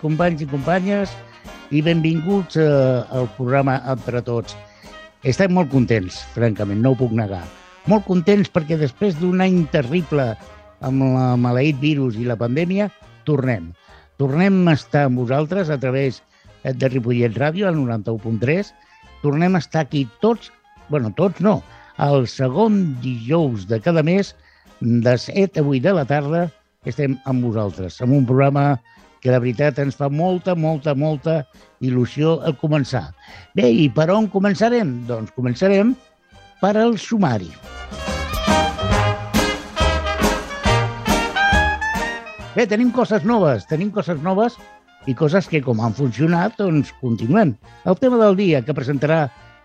companys i companyes, i benvinguts eh, al programa Entre Tots. Estem molt contents, francament, no ho puc negar. Molt contents perquè després d'un any terrible amb la maleït virus i la pandèmia, tornem. Tornem a estar amb vosaltres a través de Ripollet Ràdio, al 91.3. Tornem a estar aquí tots, bueno, tots no, el segon dijous de cada mes, de 7 a 8 de la tarda, estem amb vosaltres, amb un programa que de veritat ens fa molta, molta, molta il·lusió al començar. Bé, i per on començarem? Doncs començarem per al sumari. Bé, tenim coses noves, tenim coses noves i coses que, com han funcionat, doncs continuem. El tema del dia que presentarà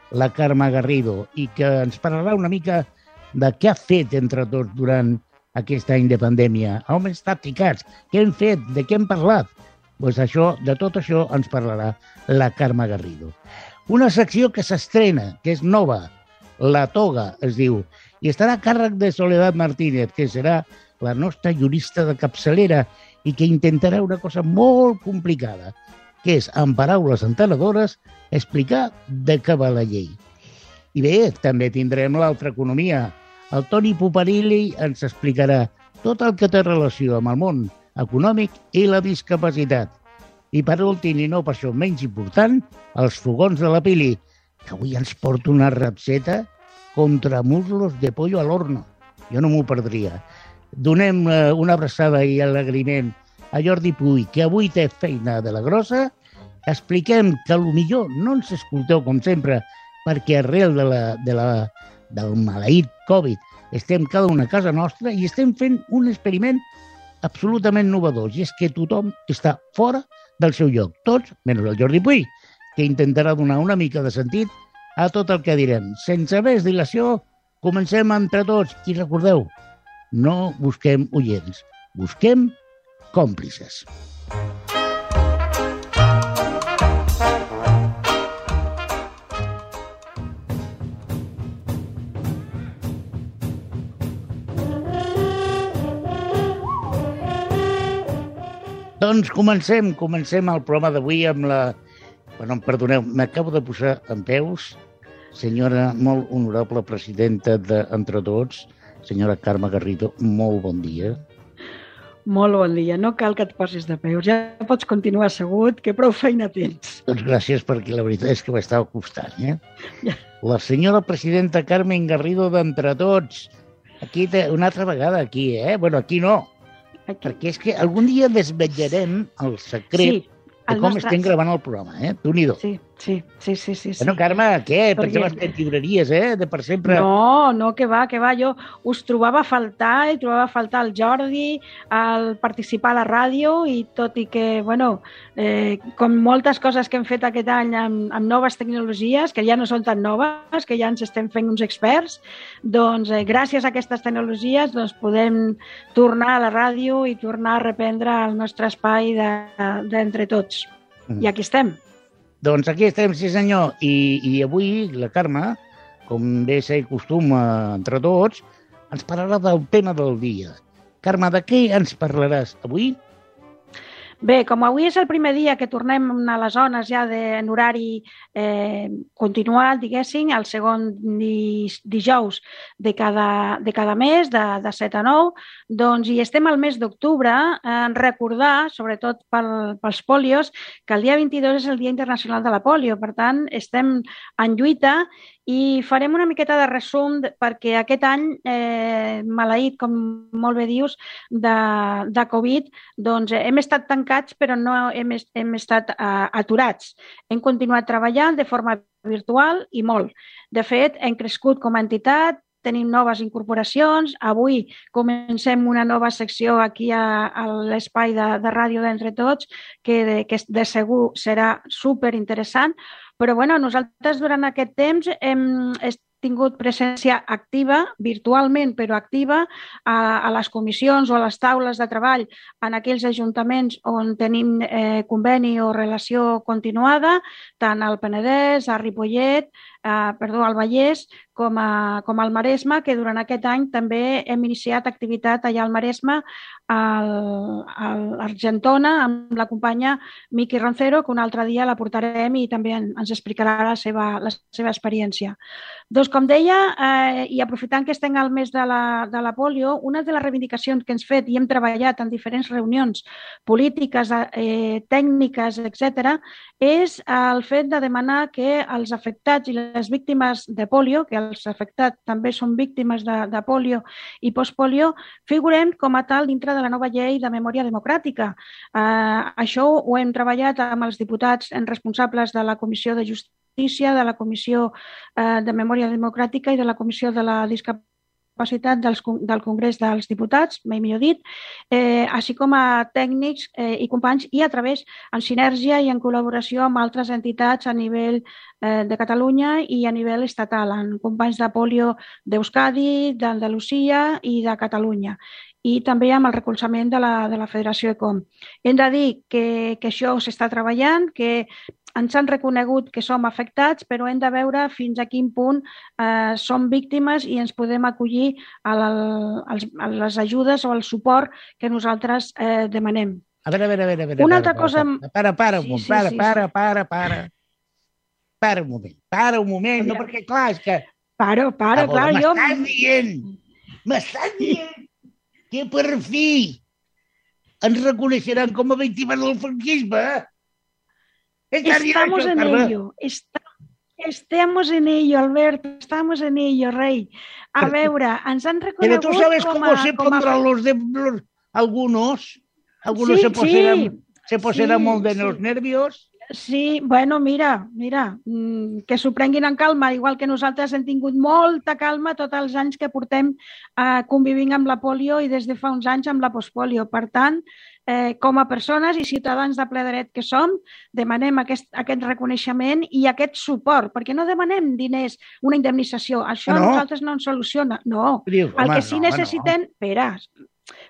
la Carme Garrido i que ens parlarà una mica de què ha fet entre tots durant aquest any de pandèmia. On hem estat ficats? Què hem fet? De què hem parlat? Pues això, de tot això ens parlarà la Carme Garrido. Una secció que s'estrena, que és nova, La Toga, es diu, i estarà a càrrec de Soledad Martínez, que serà la nostra jurista de capçalera i que intentarà una cosa molt complicada, que és, en paraules entenedores, explicar de què va la llei. I bé, també tindrem l'altra economia, el Toni Puparilli ens explicarà tot el que té relació amb el món econòmic i la discapacitat. I per últim, i no per això menys important, els fogons de la Pili, que avui ens porta una recepta contra muslos de pollo a l'horno. Jo no m'ho perdria. Donem eh, una abraçada i alegriment a Jordi Puy, que avui té feina de la grossa. Expliquem que millor no ens escolteu com sempre, perquè arrel de la, de la del maleït Covid. Estem cada una a casa nostra i estem fent un experiment absolutament novedós, i és que tothom està fora del seu lloc, tots, menys el Jordi Puig, que intentarà donar una mica de sentit a tot el que direm. Sense més dilació, comencem entre tots i recordeu, no busquem oients, busquem còmplices. Doncs comencem, comencem el programa d'avui amb la... Bueno, perdoneu, m'acabo de posar en peus, senyora molt honorable presidenta d'Entre Tots, senyora Carme Garrido, molt bon dia. Molt bon dia. No cal que et posis de peus. Ja pots continuar assegut, que prou feina tens. Doncs gràcies, perquè la veritat és que m'estava costant, eh? Ja. La senyora presidenta Carmen Garrido d'Entre Tots. Aquí, una altra vegada, aquí, eh? Bueno, aquí no. Perquè és que algun dia desvetllarem el secret sí, el de com nostre... estem gravant el programa, eh? tu nhi Sí, Sí, sí, sí, sí. Bueno, Carme, què? Per què m'has fet llibreries, eh? De per sempre... No, no, que va, que va. Jo us trobava a faltar, i trobava a faltar el Jordi, al participar a la ràdio, i tot i que, bueno, eh, com moltes coses que hem fet aquest any amb, amb noves tecnologies, que ja no són tan noves, que ja ens estem fent uns experts, doncs eh, gràcies a aquestes tecnologies doncs, podem tornar a la ràdio i tornar a reprendre el nostre espai d'entre de, tots. Mm. I aquí estem. Doncs aquí estem, sí senyor, i, i avui la Carme, com bé ser costum entre tots, ens parlarà del tema del dia. Carme, de què ens parlaràs avui? Bé, com avui és el primer dia que tornem a les zones ja de, en horari eh, continuat, diguéssim, el segon dijous de cada, de cada mes, de, de 7 a 9, doncs i estem al mes d'octubre, eh, recordar, sobretot pel, pels polios, que el dia 22 és el Dia Internacional de la Polio. Per tant, estem en lluita i farem una miqueta de resum perquè aquest any, eh, maleït, com molt bé dius, de, de Covid, doncs hem estat tancats però no hem, hem estat uh, aturats. Hem continuat treballant de forma virtual i molt. De fet, hem crescut com a entitat, tenim noves incorporacions. Avui comencem una nova secció aquí a, a l'espai de, de ràdio d'Entre Tots, que de, que de segur serà super interessant, però bueno, nosaltres durant aquest temps hem tingut presència activa, virtualment però activa, a, a les comissions o a les taules de treball en aquells ajuntaments on tenim eh, conveni o relació continuada, tant al Penedès, a Ripollet, perdó, al Vallès com, a, com al Maresme, que durant aquest any també hem iniciat activitat allà al Maresme, a l'Argentona, amb la companya Miqui Roncero, que un altre dia la portarem i també ens explicarà la seva, la seva experiència. Doncs, com deia, eh, i aprofitant que estem al mes de la, de la polio, una de les reivindicacions que ens fet i hem treballat en diferents reunions polítiques, eh, tècniques, etc., és el fet de demanar que els afectats i les víctimes de polio, que els afectats també són víctimes de, de polio i postpolio, figurem com a tal dintre de la nova llei de memòria democràtica. Eh, això ho hem treballat amb els diputats responsables de la Comissió de Justícia, de la Comissió eh, de Memòria Democràtica i de la Comissió de la Discapacitat dels, del Congrés dels Diputats, mai millor dit, eh, així com a tècnics eh, i companys i a través, en sinergia i en col·laboració amb altres entitats a nivell eh, de Catalunya i a nivell estatal, en companys de polio d'Euskadi, d'Andalusia i de Catalunya i també amb el recolzament de la, de la Federació ECOM. Hem de dir que, que això s'està treballant, que ens han reconegut que som afectats, però hem de veure fins a quin punt eh, som víctimes i ens podem acollir a, la, a les ajudes o al suport que nosaltres eh, demanem. A veure, a veure, a veure. A veure Una altra cosa... Para, para, un moment, sí, para, sí, para, sí. para, para, para un moment, para un moment, no perquè, clar, és que... Paro, para, clar, jo... M'estàs dient, m'estàs dient que per fi ens reconeixeran com a víctimes del franquisme, eh? Estamos en ello. Está, estamos en ello, Alberto. Estamos en ello, rey. A veure, ens han reconegut Pero tú sabes com cómo se pondrán a... los de los, algunos. Algunos sí, se posarán, sí, se posarán sí, molt de sí. los nervios. Sí, bueno, mira, mira, mm, que s'ho prenguin en calma, igual que nosaltres hem tingut molta calma tots els anys que portem eh, convivint amb la polio i des de fa uns anys amb la postpolio. Per tant, eh, com a persones i ciutadans de ple dret que som, demanem aquest, aquest reconeixement i aquest suport, perquè no demanem diners, una indemnització. Això no. nosaltres no ens soluciona. No, Diu, el que sí no, necessitem... No. Espera,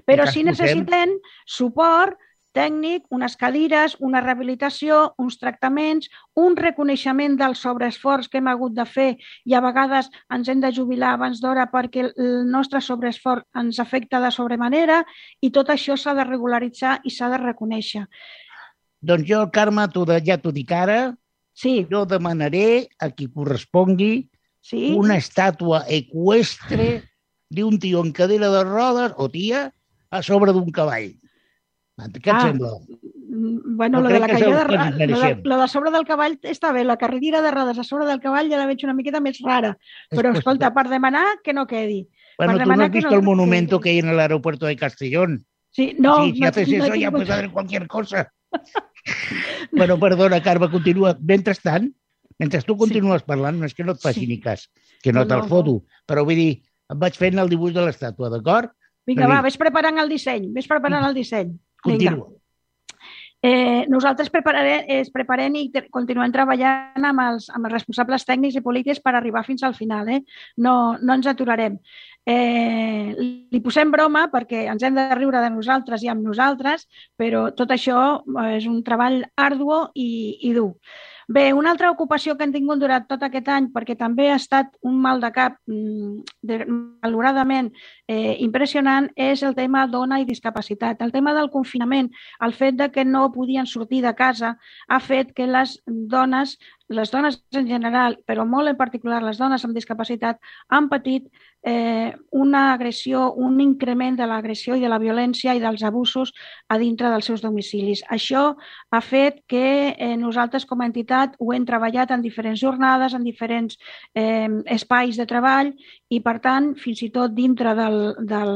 però sí necessitem suport tècnic, unes cadires, una rehabilitació, uns tractaments, un reconeixement del sobreesforç que hem hagut de fer i a vegades ens hem de jubilar abans d'hora perquè el nostre sobreesforç ens afecta de sobremanera i tot això s'ha de regularitzar i s'ha de reconèixer. Doncs jo, Carme, de, ja t'ho dic ara, sí. jo demanaré a qui correspongui sí. una estàtua equestre d'un tio en cadira de rodes o tia a sobre d'un cavall. Què et ah, sembla? Mm, bueno, no lo de la caiguda de, lo de, lo de sobre del cavall està bé, la carrera de rodes a sobre del cavall ja la veig una miqueta més rara, però es escolta, per demanar que no quedi. Bueno, per tú no has visto no el monumento que hay en el aeropuerto de Castellón. Sí, no. Sí, si no, haces no, eso no ya puedes hacer cualquier cosa. bueno, perdona, Carme, continua. Mentrestant, mentre tu continues sí. parlant, no és que no et faci sí. ni cas, que no, no te'l no, foto, no. però vull dir, em vaig fent el dibuix de l'estàtua, d'acord? Vinga, va, vés preparant el disseny, vés preparant el disseny. Continua. Eh, nosaltres prepararé, es preparem i continuem treballant amb els, amb els responsables tècnics i polítics per arribar fins al final. Eh? No, no ens aturarem. Eh, li posem broma perquè ens hem de riure de nosaltres i amb nosaltres, però tot això és un treball arduo i, i dur. Bé, una altra ocupació que hem tingut durant tot aquest any, perquè també ha estat un mal de cap mm, de, valoradament eh, impressionant, és el tema dona i discapacitat. El tema del confinament, el fet de que no podien sortir de casa, ha fet que les dones les dones en general, però molt en particular les dones amb discapacitat, han patit eh, una agressió, un increment de l'agressió i de la violència i dels abusos a dintre dels seus domicilis. Això ha fet que eh, nosaltres com a entitat ho hem treballat en diferents jornades, en diferents eh, espais de treball i, per tant, fins i tot dintre del, del,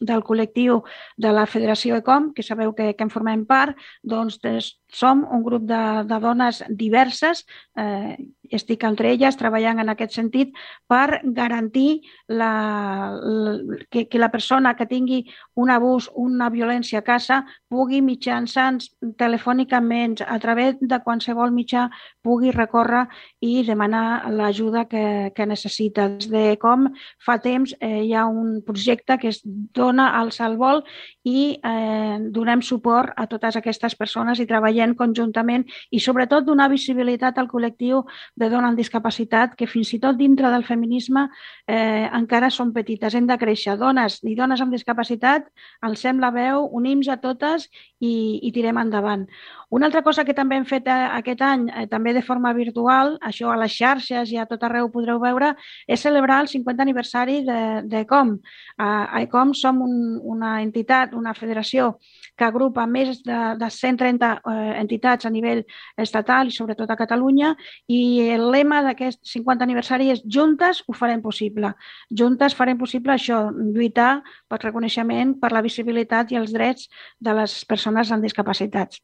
del col·lectiu de la Federació ECOM, que sabeu que, que en formem part, doncs des, som un grup de, de dones diverses, eh, estic entre elles treballant en aquest sentit per garantir la, la, que, que la persona que tingui un abús, una violència a casa, pugui mitjançant telefònicament, a través de qualsevol mitjà, pugui recórrer i demanar l'ajuda que, que necessita. Des de com fa temps eh, hi ha un projecte que es dona al Salvol i eh, donem suport a totes aquestes persones i treballem conjuntament i sobretot donar visibilitat al col·lectiu de dona amb discapacitat que fins i tot dintre del feminisme eh, encara són petites. Hem de créixer. Dones i dones amb discapacitat, alcem la veu, unim a totes i, i tirem endavant. Una altra cosa que també hem fet eh, aquest any, eh, també de forma virtual, això a les xarxes i a tot arreu podreu veure, és celebrar el 50 aniversari d'ECOM. A, a ECOM som un, una entitat, una federació que agrupa més de, de 130 eh, entitats a nivell estatal i sobretot a Catalunya i el lema d'aquest 50 aniversari és Juntes ho farem possible. Juntes farem possible això, lluitar pel reconeixement, per la visibilitat i els drets de les persones amb discapacitats.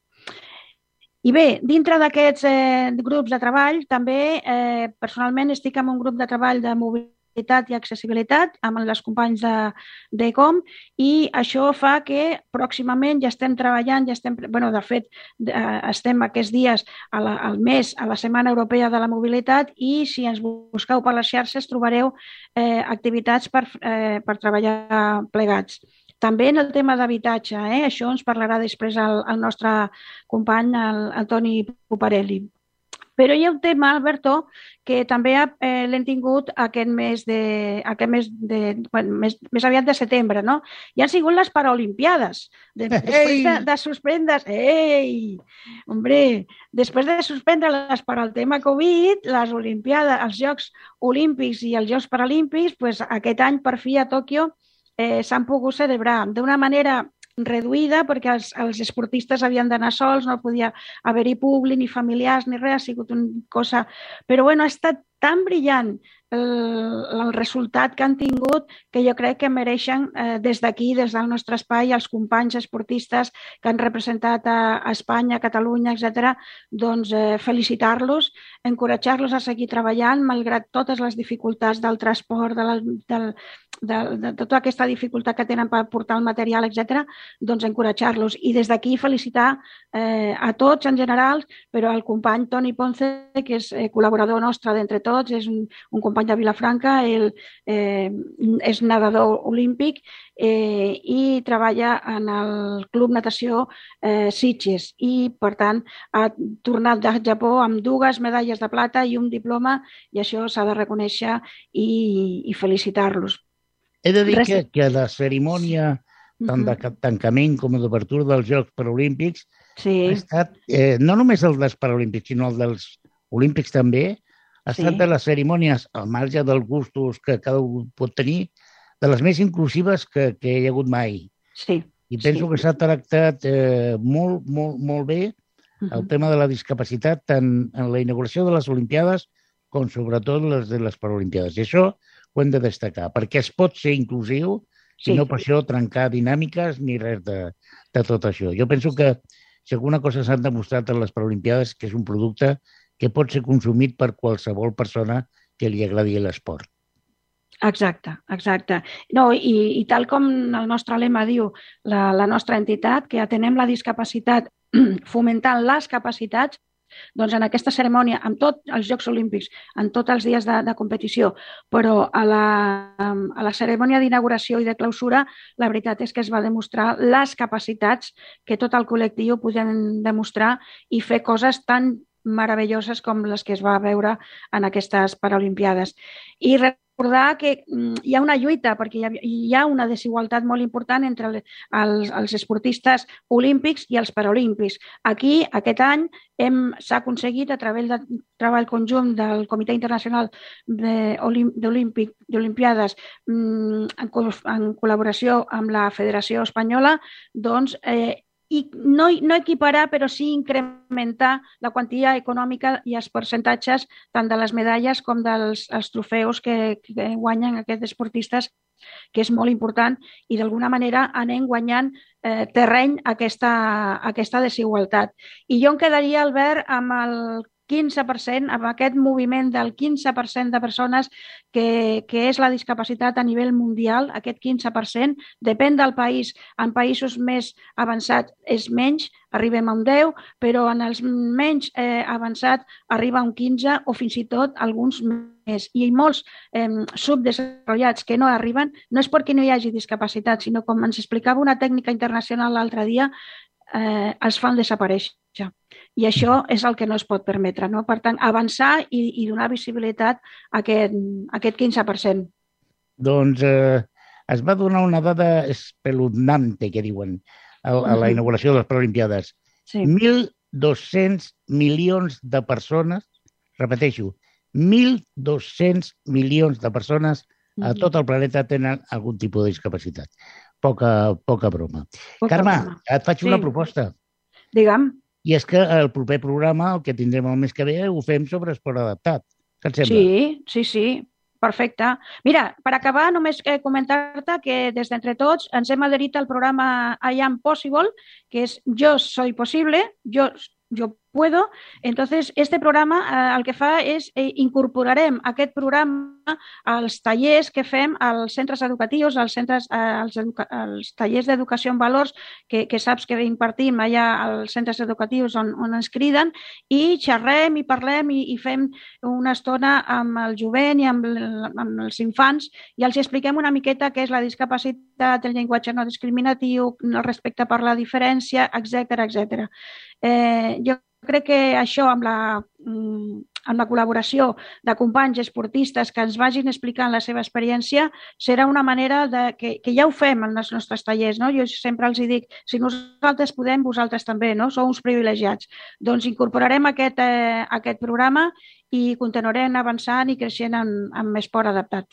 I bé, dintre d'aquests eh, grups de treball, també eh, personalment estic en un grup de treball de mobilitat i accessibilitat amb les companys de, de i això fa que pròximament ja estem treballant, ja estem, bueno, de fet eh, estem aquests dies a la, al mes a la Setmana Europea de la Mobilitat i si ens busqueu per les xarxes trobareu eh, activitats per, eh, per treballar plegats. També en el tema d'habitatge, eh? això ens parlarà després el, el nostre company, el, el Toni Puparelli. Però hi ha un tema, Alberto, que també eh, l'hem tingut aquest mes de, aquest mes de, bueno, més, més aviat de setembre, no? I han sigut les Paralimpiades. De, després de, de suspendre... Ei! Hombre, després de suspendre les per al tema Covid, les Olimpiades, els Jocs Olímpics i els Jocs Paralímpics, pues, aquest any per fi a Tòquio eh, s'han pogut celebrar d'una manera reduïda perquè els, els esportistes havien d'anar sols, no podia haver-hi públic, ni familiars, ni res, ha sigut una cosa... Però bueno, ha estat tan brillant el, el resultat que han tingut que jo crec que mereixen eh, des d'aquí, des del nostre espai, els companys esportistes que han representat a, a Espanya, a Catalunya, etc., doncs eh, felicitar-los, encoratjar-los a seguir treballant malgrat totes les dificultats del transport, de, la, del, de, de, de tota aquesta dificultat que tenen per portar el material, etc., doncs encoratjar-los. I des d'aquí felicitar eh, a tots en general, però al company Toni Ponce, que és eh, col·laborador nostre d'entre tots, és un, un company de Vilafranca, ell eh, és nedador olímpic eh, i treballa en el Club Natació eh, Sitges i, per tant, ha tornat de Japó amb dues medalles de plata i un diploma i això s'ha de reconèixer i, i felicitar-los. He de dir Res... que, que la cerimònia tant de tancament com d'obertura dels Jocs Paralímpics sí. ha estat, eh, no només el dels Paralímpics, sinó el dels Olímpics també, ha sí. estat de les cerimònies, al marge dels gustos que cada un pot tenir, de les més inclusives que, que hi ha hagut mai. Sí. I penso sí. que s'ha tractat eh, molt, molt, molt bé uh -huh. el tema de la discapacitat tant en la inauguració de les Olimpiades com sobretot les de les Paralimpiades. I això ho hem de destacar, perquè es pot ser inclusiu sí. i no per això trencar dinàmiques ni res de, de tot això. Jo penso que si alguna cosa s'ha demostrat en les Paralimpiades que és un producte que pot ser consumit per qualsevol persona que li agradi l'esport. Exacte, exacte. No, i, I tal com el nostre lema diu, la, la nostra entitat, que atenem la discapacitat fomentant les capacitats, doncs en aquesta cerimònia, amb tots els Jocs Olímpics, en tots els dies de, de competició, però a la, a la cerimònia d'inauguració i de clausura, la veritat és que es va demostrar les capacitats que tot el col·lectiu podem demostrar i fer coses tan meravelloses com les que es va veure en aquestes Paralimpiades. I recordar que mm, hi ha una lluita, perquè hi ha, una desigualtat molt important entre els, els esportistes olímpics i els paralímpics. Aquí, aquest any, s'ha aconseguit, a través del treball conjunt del Comitè Internacional d'Olimpiades, mm, en, en col·laboració amb la Federació Espanyola, doncs, eh, i no, no equiparar, però sí incrementar la quantia econòmica i els percentatges tant de les medalles com dels els trofeus que, que guanyen aquests esportistes, que és molt important i d'alguna manera anem guanyant eh, terreny aquesta, aquesta desigualtat. I jo em quedaria, Albert, amb el 15%, amb aquest moviment del 15% de persones que, que és la discapacitat a nivell mundial, aquest 15%, depèn del país. En països més avançats és menys, arribem a un 10, però en els menys eh, avançats arriba a un 15 o fins i tot alguns més. I molts eh, subdesenvolupats que no arriben no és perquè no hi hagi discapacitat, sinó com ens explicava una tècnica internacional l'altre dia, eh, els fan desaparèixer llenguatge. I això és el que no es pot permetre. No? Per tant, avançar i, i donar visibilitat a aquest, a aquest 15%. Doncs eh, es va donar una dada espeluznante, que diuen, a, a la inauguració de les Paralimpiades. Sí. 1.200 milions de persones, repeteixo, 1.200 milions de persones a tot el planeta tenen algun tipus de discapacitat. Poca, poca broma. Poca Carme, broma. et faig sí. una proposta. Digue'm. I és que el proper programa, el que tindrem el mes que ve, ho fem sobre esport adaptat. Què et sembla? Sí, sí, sí. Perfecte. Mira, per acabar, només eh, comentar-te que des d'entre tots ens hem adherit al programa I Am Possible, que és Jo soy possible, jo, jo puedo. Entonces, este programa eh, el que fa és eh, incorporarem aquest programa als tallers que fem als centres educatius, als, centres, eh, als, educa als tallers d'educació en valors que, que saps que impartim allà als centres educatius on, on ens criden i xerrem i parlem i, i fem una estona amb el jovent i amb, amb els infants i els expliquem una miqueta què és la discapacitat, el llenguatge no discriminatiu, el respecte per la diferència, etc etc. Eh, jo crec que això amb la, mm, amb la col·laboració de companys esportistes que ens vagin explicant la seva experiència serà una manera de, que, que ja ho fem en els nostres tallers. No? Jo sempre els dic, si nosaltres podem, vosaltres també, no? sou uns privilegiats. Doncs incorporarem aquest, eh, aquest programa i continuarem avançant i creixent en, en esport adaptat.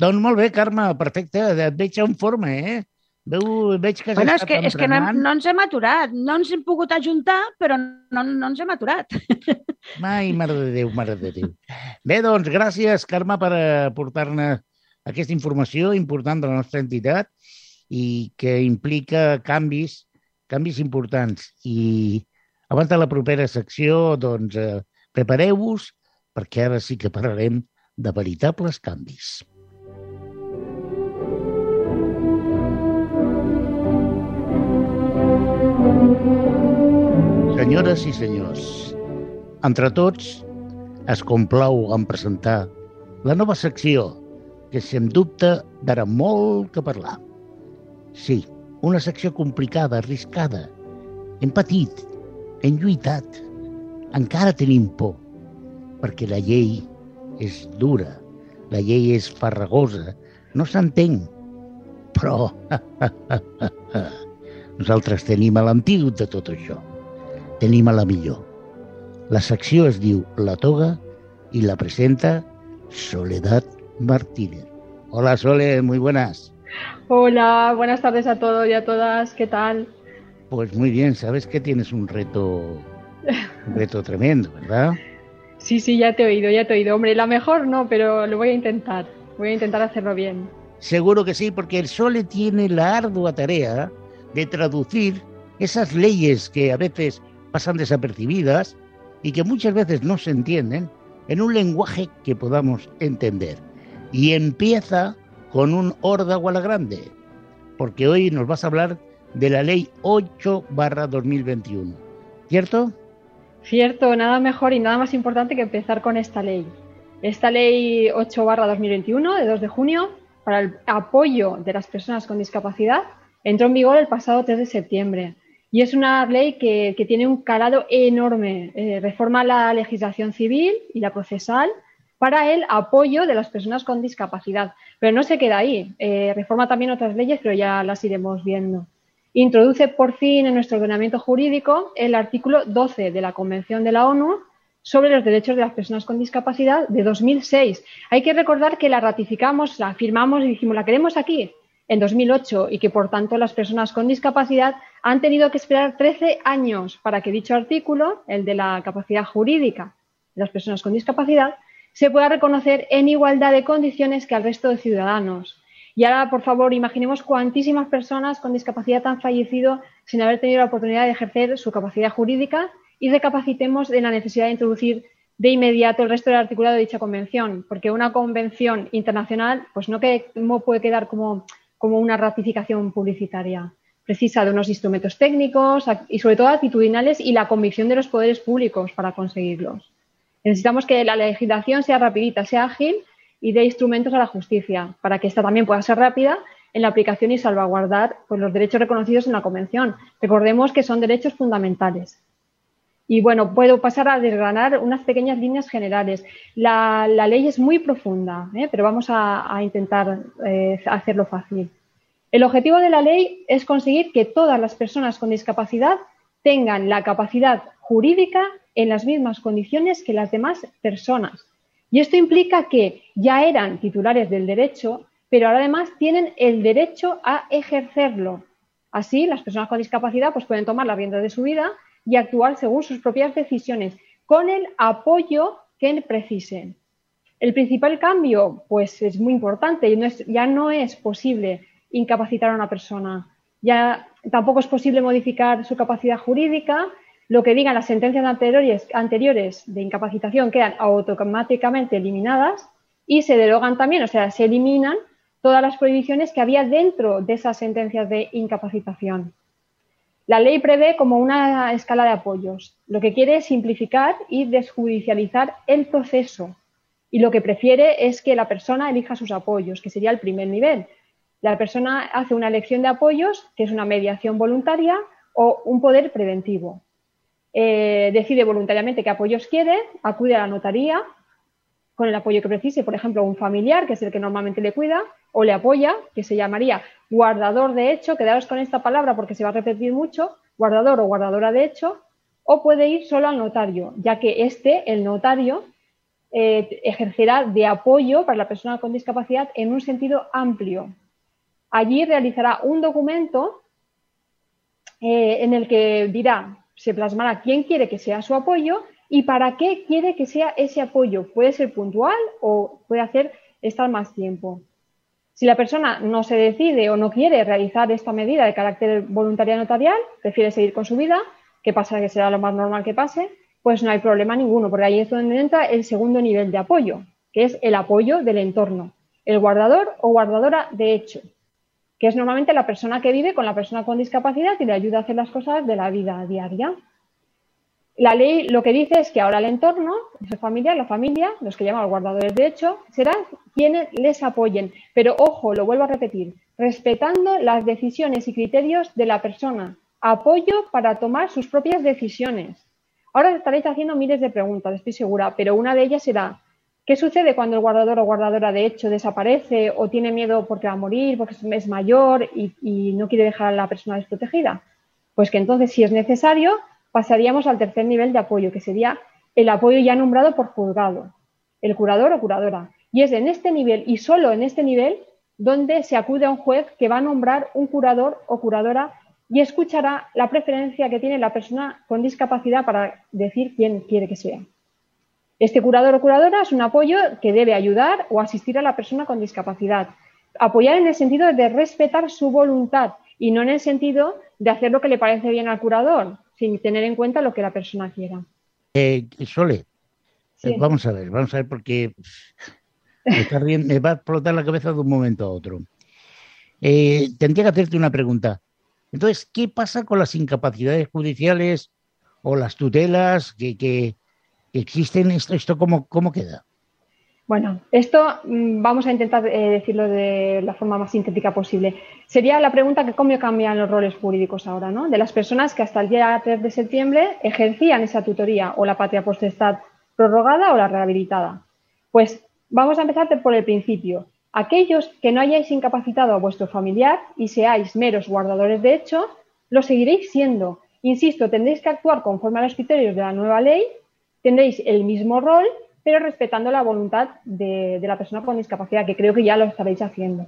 Doncs molt bé, Carme, perfecte. Et veig en forma, eh? Veu, veig que bueno, és que, és que no, no ens hem aturat. No ens hem pogut ajuntar, però no, no ens hem aturat. Mai, mare de Déu, mare de Déu. Bé, doncs, gràcies, Carme, per aportar-ne aquesta informació important de la nostra entitat i que implica canvis, canvis importants. I abans de la propera secció, doncs, eh, prepareu-vos perquè ara sí que parlarem de veritables canvis. Senyores i senyors, entre tots es complau en presentar la nova secció que, sens dubte, darà molt que parlar. Sí, una secció complicada, arriscada. Hem patit, hem lluitat, encara tenim por, perquè la llei és dura, la llei és farragosa, no s'entén, però Nosaltres tenim l'antídot de tot això. Tenim a la millor. La secció es diu La Toga i la presenta Soledad Martínez. Hola Sole, muy buenas. Hola, buenas tardes a todos y a todas. ¿Qué tal? Pues muy bien, sabes que tienes un reto, un reto tremendo, ¿verdad? Sí, sí, ya te he oído, ya te he oído. Hombre, la mejor no, pero lo voy a intentar. Voy a intentar hacerlo bien. Seguro que sí, porque el Sole tiene la ardua tarea de traducir esas leyes que a veces pasan desapercibidas y que muchas veces no se entienden en un lenguaje que podamos entender. Y empieza con un órdago a la grande, porque hoy nos vas a hablar de la ley 8 barra 2021. ¿Cierto? Cierto, nada mejor y nada más importante que empezar con esta ley. Esta ley 8 barra 2021 de 2 de junio para el apoyo de las personas con discapacidad Entró en vigor el pasado 3 de septiembre y es una ley que, tiene un calado enorme. Eh, reforma la legislación civil y la procesal para el apoyo de las personas con discapacidad. Pero no se queda ahí. Eh, reforma también otras leyes, pero ya las iremos viendo. Introduce por fin en nuestro ordenamiento jurídico el artículo 12 de la Convención de la ONU sobre los derechos de las personas con discapacidad de 2006. Hay que recordar que la ratificamos, la firmamos y dijimos, la queremos aquí en 2008 y que por tanto las personas con discapacidad han tenido que esperar 13 años para que dicho artículo, el de la capacidad jurídica de las personas con discapacidad, se pueda reconocer en igualdad de condiciones que al resto de ciudadanos. Y ahora, por favor, imaginemos cuantísimas personas con discapacidad han fallecido sin haber tenido la oportunidad de ejercer su capacidad jurídica y recapacitemos de la necesidad de introducir de inmediato el resto del articulado de dicha convención, porque una convención internacional pues no, no puede quedar como como una ratificación publicitaria. Precisa de unos instrumentos técnicos y sobre todo actitudinales y la convicción de los poderes públicos para conseguirlos. Necesitamos que la legislación sea rapidita, sea ágil y dé instrumentos a la justicia para que esta también pueda ser rápida en la aplicación y salvaguardar pues, los derechos reconocidos en la Convención. Recordemos que son derechos fundamentales. Y bueno, puedo pasar a desgranar unas pequeñas líneas generales. La, ley es muy profunda, ¿eh? pero vamos a, intentar eh, hacerlo fácil. El objetivo de la ley es conseguir que todas las personas con discapacidad tengan la capacidad jurídica en las mismas condiciones que las demás personas. Y esto implica que ya eran titulares del derecho, pero ahora además tienen el derecho a ejercerlo. Así, las personas con discapacidad pues, pueden tomar la rienda de su vida y actuar según sus propias decisiones, con el apoyo que precisen. El principal cambio, pues es muy importante y ya no es posible incapacitar a una persona. Ya tampoco es posible modificar su capacidad jurídica. Lo que digan las sentencias anteriores, anteriores de incapacitación quedan automáticamente eliminadas y se derogan también, o sea, se eliminan todas las prohibiciones que había dentro de esas sentencias de incapacitación. La ley prevé como una escala de apoyos. Lo que quiere es simplificar y desjudicializar el proceso. Y lo que prefiere es que la persona elija sus apoyos, que sería el primer nivel. La persona hace una elección de apoyos, que es una mediación voluntaria o un poder preventivo. Eh, decide voluntariamente qué apoyos quiere, acude a la notaría con el apoyo que precise, por ejemplo, un familiar, que es el que normalmente le cuida, o le apoya, que se llamaría guardador de hecho, quedaros con esta palabra porque se va a repetir mucho, guardador o guardadora de hecho, o puede ir solo al notario, ya que este, el notario, eh, ejercerá de apoyo para la persona con discapacidad en un sentido amplio. Allí realizará un documento eh, en el que dirá, se plasmará quién quiere que sea su apoyo y para qué quiere que sea ese apoyo. Puede ser puntual o puede hacer estar más tiempo. Si la persona no se decide o no quiere realizar esta medida de carácter voluntaria notarial, prefiere seguir con su vida, que pasa que será lo más normal que pase, pues no hay problema ninguno, porque ahí es donde entra el segundo nivel de apoyo, que es el apoyo del entorno, el guardador o guardadora de hecho, que es normalmente la persona que vive con la persona con discapacidad y le ayuda a hacer las cosas de la vida diaria. La ley lo que dice es que ahora el entorno, esa familia, la familia, los que llaman guardadores de hecho, serán quienes les apoyen. Pero ojo, lo vuelvo a repetir, respetando las decisiones y criterios de la persona. Apoyo para tomar sus propias decisiones. Ahora estaréis haciendo miles de preguntas, estoy segura, pero una de ellas será, ¿qué sucede cuando el guardador o guardadora de hecho desaparece o tiene miedo porque va a morir, porque es mayor y, no quiere dejar a la persona desprotegida? Pues que entonces, si es necesario, pasaríamos al tercer nivel de apoyo, que sería el apoyo ya nombrado por juzgado, el curador o curadora. Y es en este nivel y solo en este nivel donde se acude a un juez que va a nombrar un curador o curadora y escuchará la preferencia que tiene la persona con discapacidad para decir quién quiere que sea. Este curador o curadora es un apoyo que debe ayudar o asistir a la persona con discapacidad. Apoyar en el sentido de respetar su voluntad y no en el sentido de hacer lo que le parece bien al curador, sin tener en cuenta lo que la persona quiera. Eh, Sole, eh, vamos a ver, vamos a ver porque me, va a explotar la cabeza de un momento a otro. Eh, tendría que hacerte una pregunta. Entonces, ¿qué pasa con las incapacidades judiciales o las tutelas que, que existen? ¿Esto, esto cómo, cómo queda? Bueno, esto mm, vamos a intentar eh, decirlo de la forma más sintética posible. Sería la pregunta que cómo cambian los roles jurídicos ahora, ¿no? De las personas que hasta el día 3 de septiembre ejercían esa tutoría o la patria potestad prorrogada o la rehabilitada. Pues vamos a empezar por el principio. Aquellos que no hayáis incapacitado a vuestro familiar y seáis meros guardadores de hecho, lo seguiréis siendo. Insisto, tendréis que actuar conforme a los criterios de la nueva ley, tendréis el mismo rol pero respetando la voluntad de, la persona con discapacidad, que creo que ya lo estaréis haciendo.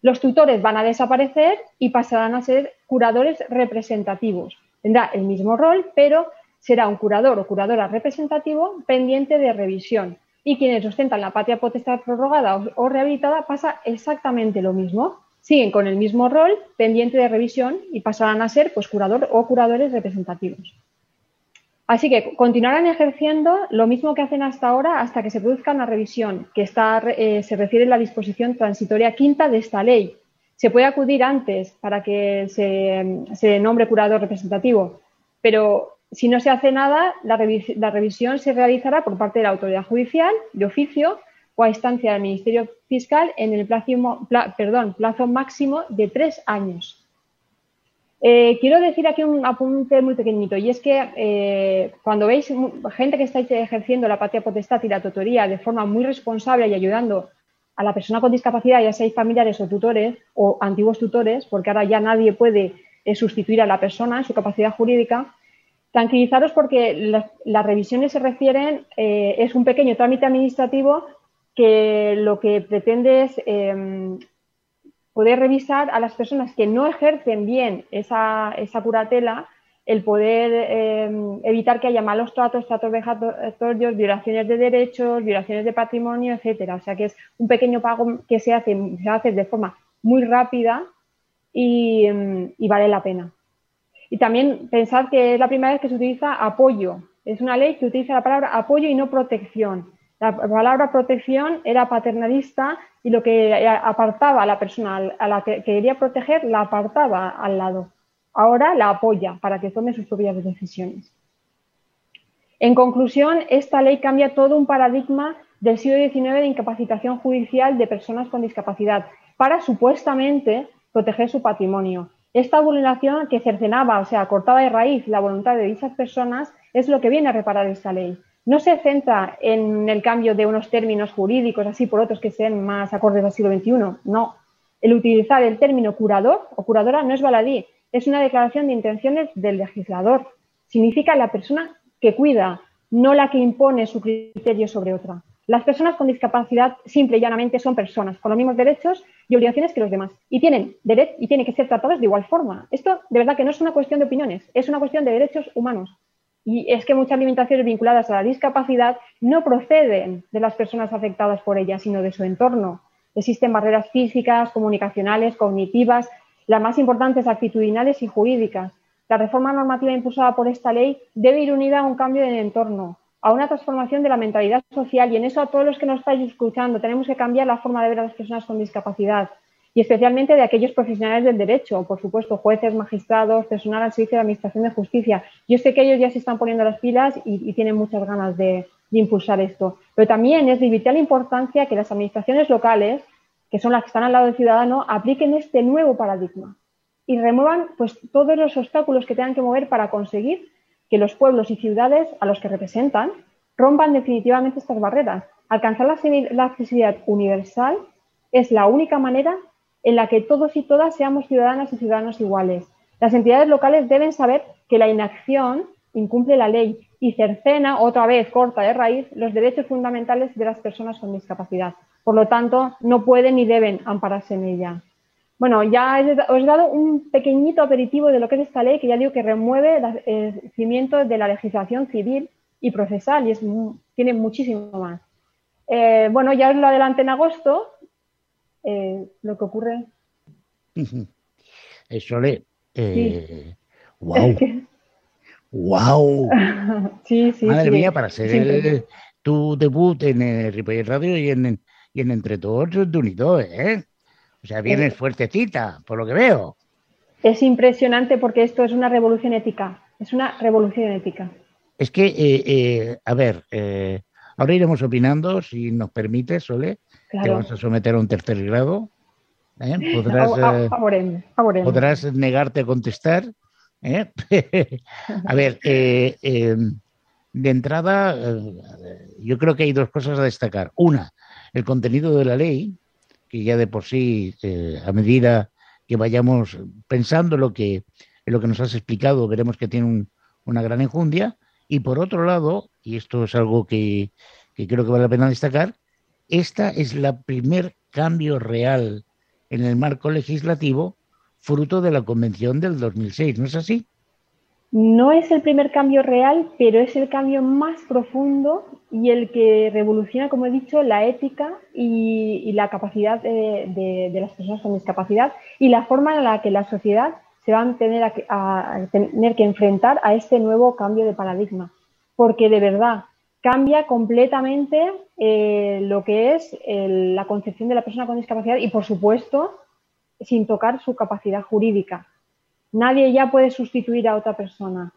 Los tutores van a desaparecer y pasarán a ser curadores representativos. Tendrá el mismo rol, pero será un curador o curadora representativo pendiente de revisión. Y quienes ostentan la patria potestad prorrogada o, rehabilitada pasa exactamente lo mismo. Siguen con el mismo rol pendiente de revisión y pasarán a ser pues, curador o curadores representativos. Así que continuarán ejerciendo lo mismo que hacen hasta ahora hasta que se produzca una revisión, que está, eh, se refiere a la disposición transitoria quinta de esta ley. Se puede acudir antes para que se, nombre curador representativo, pero si no se hace nada, la, revisión se realizará por parte de la autoridad judicial de oficio o a instancia del Ministerio Fiscal en el perdón, plazo máximo de tres años. Eh, quiero decir aquí un apunte muy pequeñito y es que eh, cuando veis gente que está ejerciendo la patria potestad y la tutoría de forma muy responsable y ayudando a la persona con discapacidad, ya seáis familiares o tutores o antiguos tutores, porque ahora ya nadie puede eh, sustituir a la persona en su capacidad jurídica, tranquilizaros porque las, revisiones se refieren, es un pequeño trámite administrativo que lo que pretende es em, poder revisar a las personas que no ejercen bien esa, esa curatela, el poder em, evitar que haya malos tratos, tratos vejatorios, violaciones de derechos, violaciones de patrimonio, etcétera. O sea que es un pequeño pago que se hace, se hace de forma muy rápida y, y vale la pena. Y también pensad que es la primera vez que se utiliza apoyo. Es una ley que utiliza la palabra apoyo y no protección. La palabra protección era paternalista y lo que apartaba a la persona a la que quería proteger la apartaba al lado. Ahora la apoya para que tome sus propias decisiones. En conclusión, esta ley cambia todo un paradigma del siglo XIX de incapacitación judicial de personas con discapacidad para supuestamente proteger su patrimonio. Esta vulneración que cercenaba, o sea, cortaba de raíz la voluntad de dichas personas, es lo que viene a reparar esta ley no se centra en el cambio de unos términos jurídicos así por otros que sean más acordes al siglo XXI. No. El utilizar el término curador o curadora no es baladí, es una declaración de intenciones del legislador. Significa la persona que cuida, no la que impone su criterio sobre otra. Las personas con discapacidad simple y llanamente son personas con los mismos derechos y obligaciones que los demás y tienen derecho y tienen que ser tratados de igual forma. Esto de verdad que no es una cuestión de opiniones, es una cuestión de derechos humanos. Y es que muchas limitaciones vinculadas a la discapacidad no proceden de las personas afectadas por ella, sino de su entorno. Existen barreras físicas, comunicacionales, cognitivas, las más importantes actitudinales y jurídicas. La reforma normativa impulsada por esta ley debe ir unida a un cambio de entorno, a una transformación de la mentalidad social y en eso a todos los que nos estáis escuchando tenemos que cambiar la forma de ver a las personas con discapacidad y especialmente de aquellos profesionales del derecho, por supuesto, jueces, magistrados, personal al servicio de Administración de Justicia. Yo sé que ellos ya se están poniendo las pilas y, tienen muchas ganas de, impulsar esto. Pero también es de vital importancia que las administraciones locales, que son las que están al lado del ciudadano, apliquen este nuevo paradigma y remuevan pues, todos los obstáculos que tengan que mover para conseguir que los pueblos y ciudades a los que representan rompan definitivamente estas barreras. Alcanzar la accesibilidad universal es la única manera en la que todos y todas seamos ciudadanas y ciudadanos iguales. Las entidades locales deben saber que la inacción incumple la ley y cercena, otra vez corta de raíz, los derechos fundamentales de las personas con discapacidad. Por lo tanto, no pueden ni deben ampararse en ella. Bueno, ya os he dado un pequeñito aperitivo de lo que es esta ley, que ya digo que remueve el cimiento de la legislación civil y procesal y es, tiene muchísimo más. Eh, bueno, ya os lo adelanté en agosto, eh, lo que ocurre. Eso le. Eh, ¡Wow! ¡Wow! sí, sí. Madre mía, para ser tu debut en el Radio y en, y en Entre Todos de Unido, ¿eh? O sea, vienes fuertecita, por lo que veo. Es impresionante porque esto es una revolución ética. Es una revolución ética. Es que, eh, eh, a ver, ahora iremos opinando, si nos permite, Sole, te vas a someter a un tercer grado. ¿eh? Podrás, negarte a contestar. ¿eh? a ver, eh, de entrada, yo creo que hay dos cosas a destacar. Una, el contenido de la ley, que ya de por sí, a medida que vayamos pensando lo que, en lo que nos has explicado, veremos que tiene una gran enjundia. Y por otro lado, y esto es algo que, que creo que vale la pena destacar, esta es la primer cambio real en el marco legislativo fruto de la Convención del 2006, ¿no es así? No es el primer cambio real, pero es el cambio más profundo y el que revoluciona, como he dicho, la ética y, la capacidad de, las personas con discapacidad y la forma en la que la sociedad se va a tener, a tener que enfrentar a este nuevo cambio de paradigma. Porque de verdad, cambia completamente eh, lo que es la concepción de la persona con discapacidad y, por supuesto, sin tocar su capacidad jurídica. Nadie ya puede sustituir a otra persona.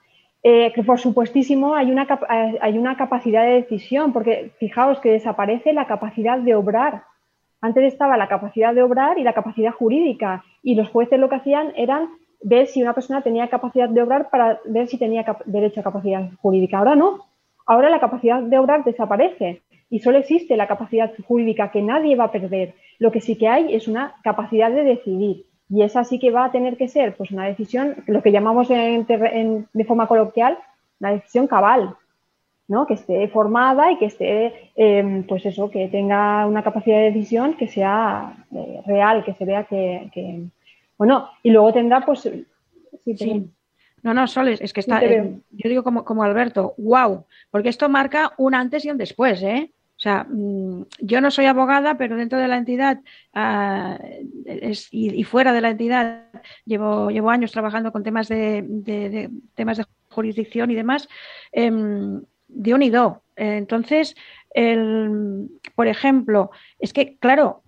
Eh, que por supuestísimo hay una, eh, hay una capacidad de decisión, porque fijaos que desaparece la capacidad de obrar. Antes estaba la capacidad de obrar y la capacidad jurídica, y los jueces lo que hacían eran ver si una persona tenía capacidad de obrar para ver si tenía derecho a capacidad jurídica. Ahora no. Ahora la capacidad de obrar desaparece y solo existe la capacidad jurídica que nadie va a perder. Lo que sí que hay es una capacidad de decidir. Y esa sí que va a tener que ser pues una decisión, lo que llamamos de forma coloquial, una decisión cabal, ¿no? que esté formada y que esté, em, pues eso, que tenga una capacidad de decisión que sea eh, real, que se vea que, bueno, y luego tendrá, pues, sí, No, no, Soles, es que está, eh, yo digo como, como Alberto, wow, porque esto marca un antes y un después, ¿eh? O sea, mm, yo no soy abogada, pero dentro de la entidad ah, y, fuera de la entidad llevo, llevo años trabajando con temas de, temas de jurisdicción y demás, em, de un y do. Entonces, por ejemplo, es que, claro,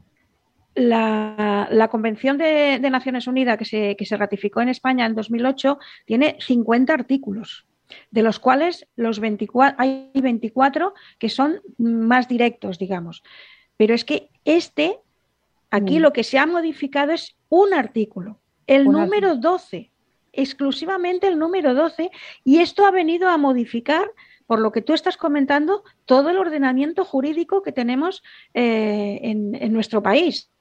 la, Convención de, Naciones Unidas que se, que se ratificó en España en 2008 tiene 50 artículos de los cuales los 24, hay 24 que son más directos, digamos. Pero es que este, aquí mm. lo que se ha modificado es un artículo, el número 12, exclusivamente el número 12, y esto ha venido a modificar, por lo que tú estás comentando, todo el ordenamiento jurídico que tenemos eh, en nuestro país.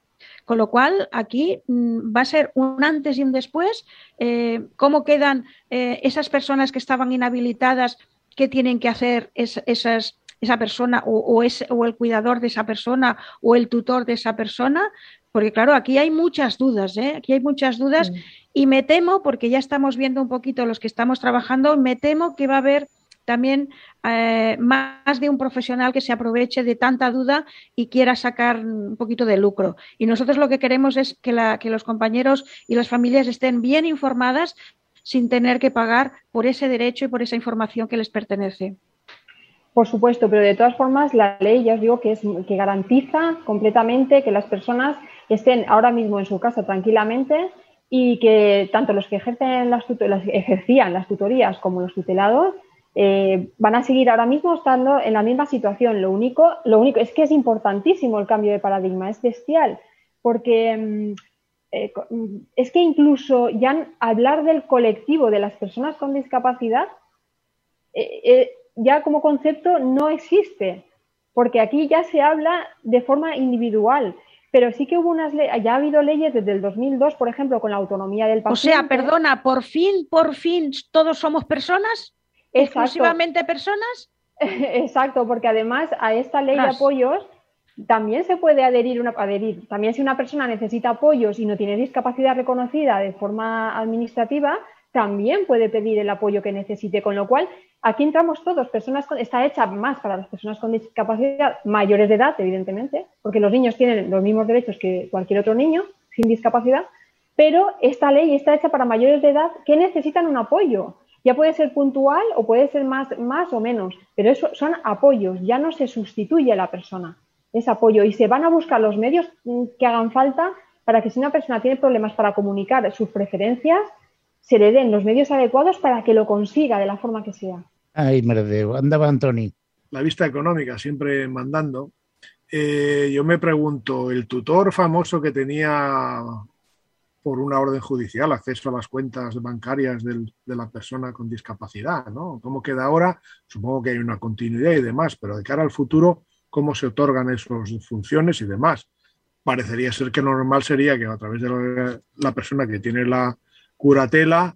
Con lo cual, aquí mm, va a ser un antes y un después. Eh, ¿Cómo quedan eh, esas personas que estaban inhabilitadas? ¿Qué tienen que hacer esas, esa persona o, o, el cuidador de esa persona o el tutor de esa persona? Porque claro, aquí hay muchas dudas, ¿eh? aquí hay muchas dudas y me temo, porque ya estamos viendo un poquito los que estamos trabajando, me temo que va a haber también eh, más de un profesional que se aproveche de tanta duda y quiera sacar un poquito de lucro. Y nosotros lo que queremos es que, los compañeros y las familias estén bien informadas sin tener que pagar por ese derecho y por esa información que les pertenece. Por supuesto, pero de todas formas la ley ya os digo que es que garantiza completamente que las personas estén ahora mismo en su casa tranquilamente y que tanto los que ejercen las, ejercían las tutorías como los tutelados eh, van a seguir ahora mismo estando en la misma situación. Lo único, lo único es que es importantísimo el cambio de paradigma, es bestial, porque mm, eh, mm, es que incluso ya hablar del colectivo de las personas con discapacidad eh, ya como concepto no existe, porque aquí ya se habla de forma individual. Pero sí que hubo unas ya ha habido leyes desde el 2002, por ejemplo, con la autonomía del paciente. O sea, perdona, por fin, por fin, todos somos personas exclusivamente personas. Exacto, porque además a esta ley de apoyos también se puede adherir, una, adherir. También si una persona necesita apoyos y no tiene discapacidad reconocida de forma administrativa, también puede pedir el apoyo que necesite. Con lo cual, aquí entramos todos, personas con, está hecha más para las personas con discapacidad mayores de edad, evidentemente, porque los niños tienen los mismos derechos que cualquier otro niño sin discapacidad, pero esta ley está hecha para mayores de edad que necesitan un apoyo. Ya puede ser puntual o puede ser más, más o menos, pero eso son apoyos, ya no se sustituye a la persona, es apoyo y se van a buscar los medios mm, que hagan falta para que si una persona tiene problemas para comunicar sus preferencias, se le den los medios adecuados para que lo consiga de la forma que sea. Ay, merdeo. Andaba Antoni. La vista económica siempre mandando. Eh, yo me pregunto, el tutor famoso que tenía por una orden judicial acceso a las cuentas bancarias de la persona con discapacidad, ¿no? ¿Cómo queda ahora? Supongo que hay una continuidad y demás, pero de cara al futuro, ¿cómo se otorgan esas funciones y demás? Parecería ser que normal sería que a través de la, persona que tiene la curatela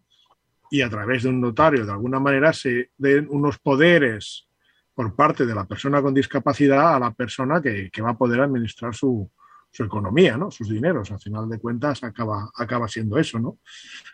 y a través de un notario, de alguna manera, se den unos poderes por parte de la persona con discapacidad a la persona que va a poder administrar su, su economía, ¿no? sus dineros. Al final de cuentas acaba, acaba siendo eso, ¿no?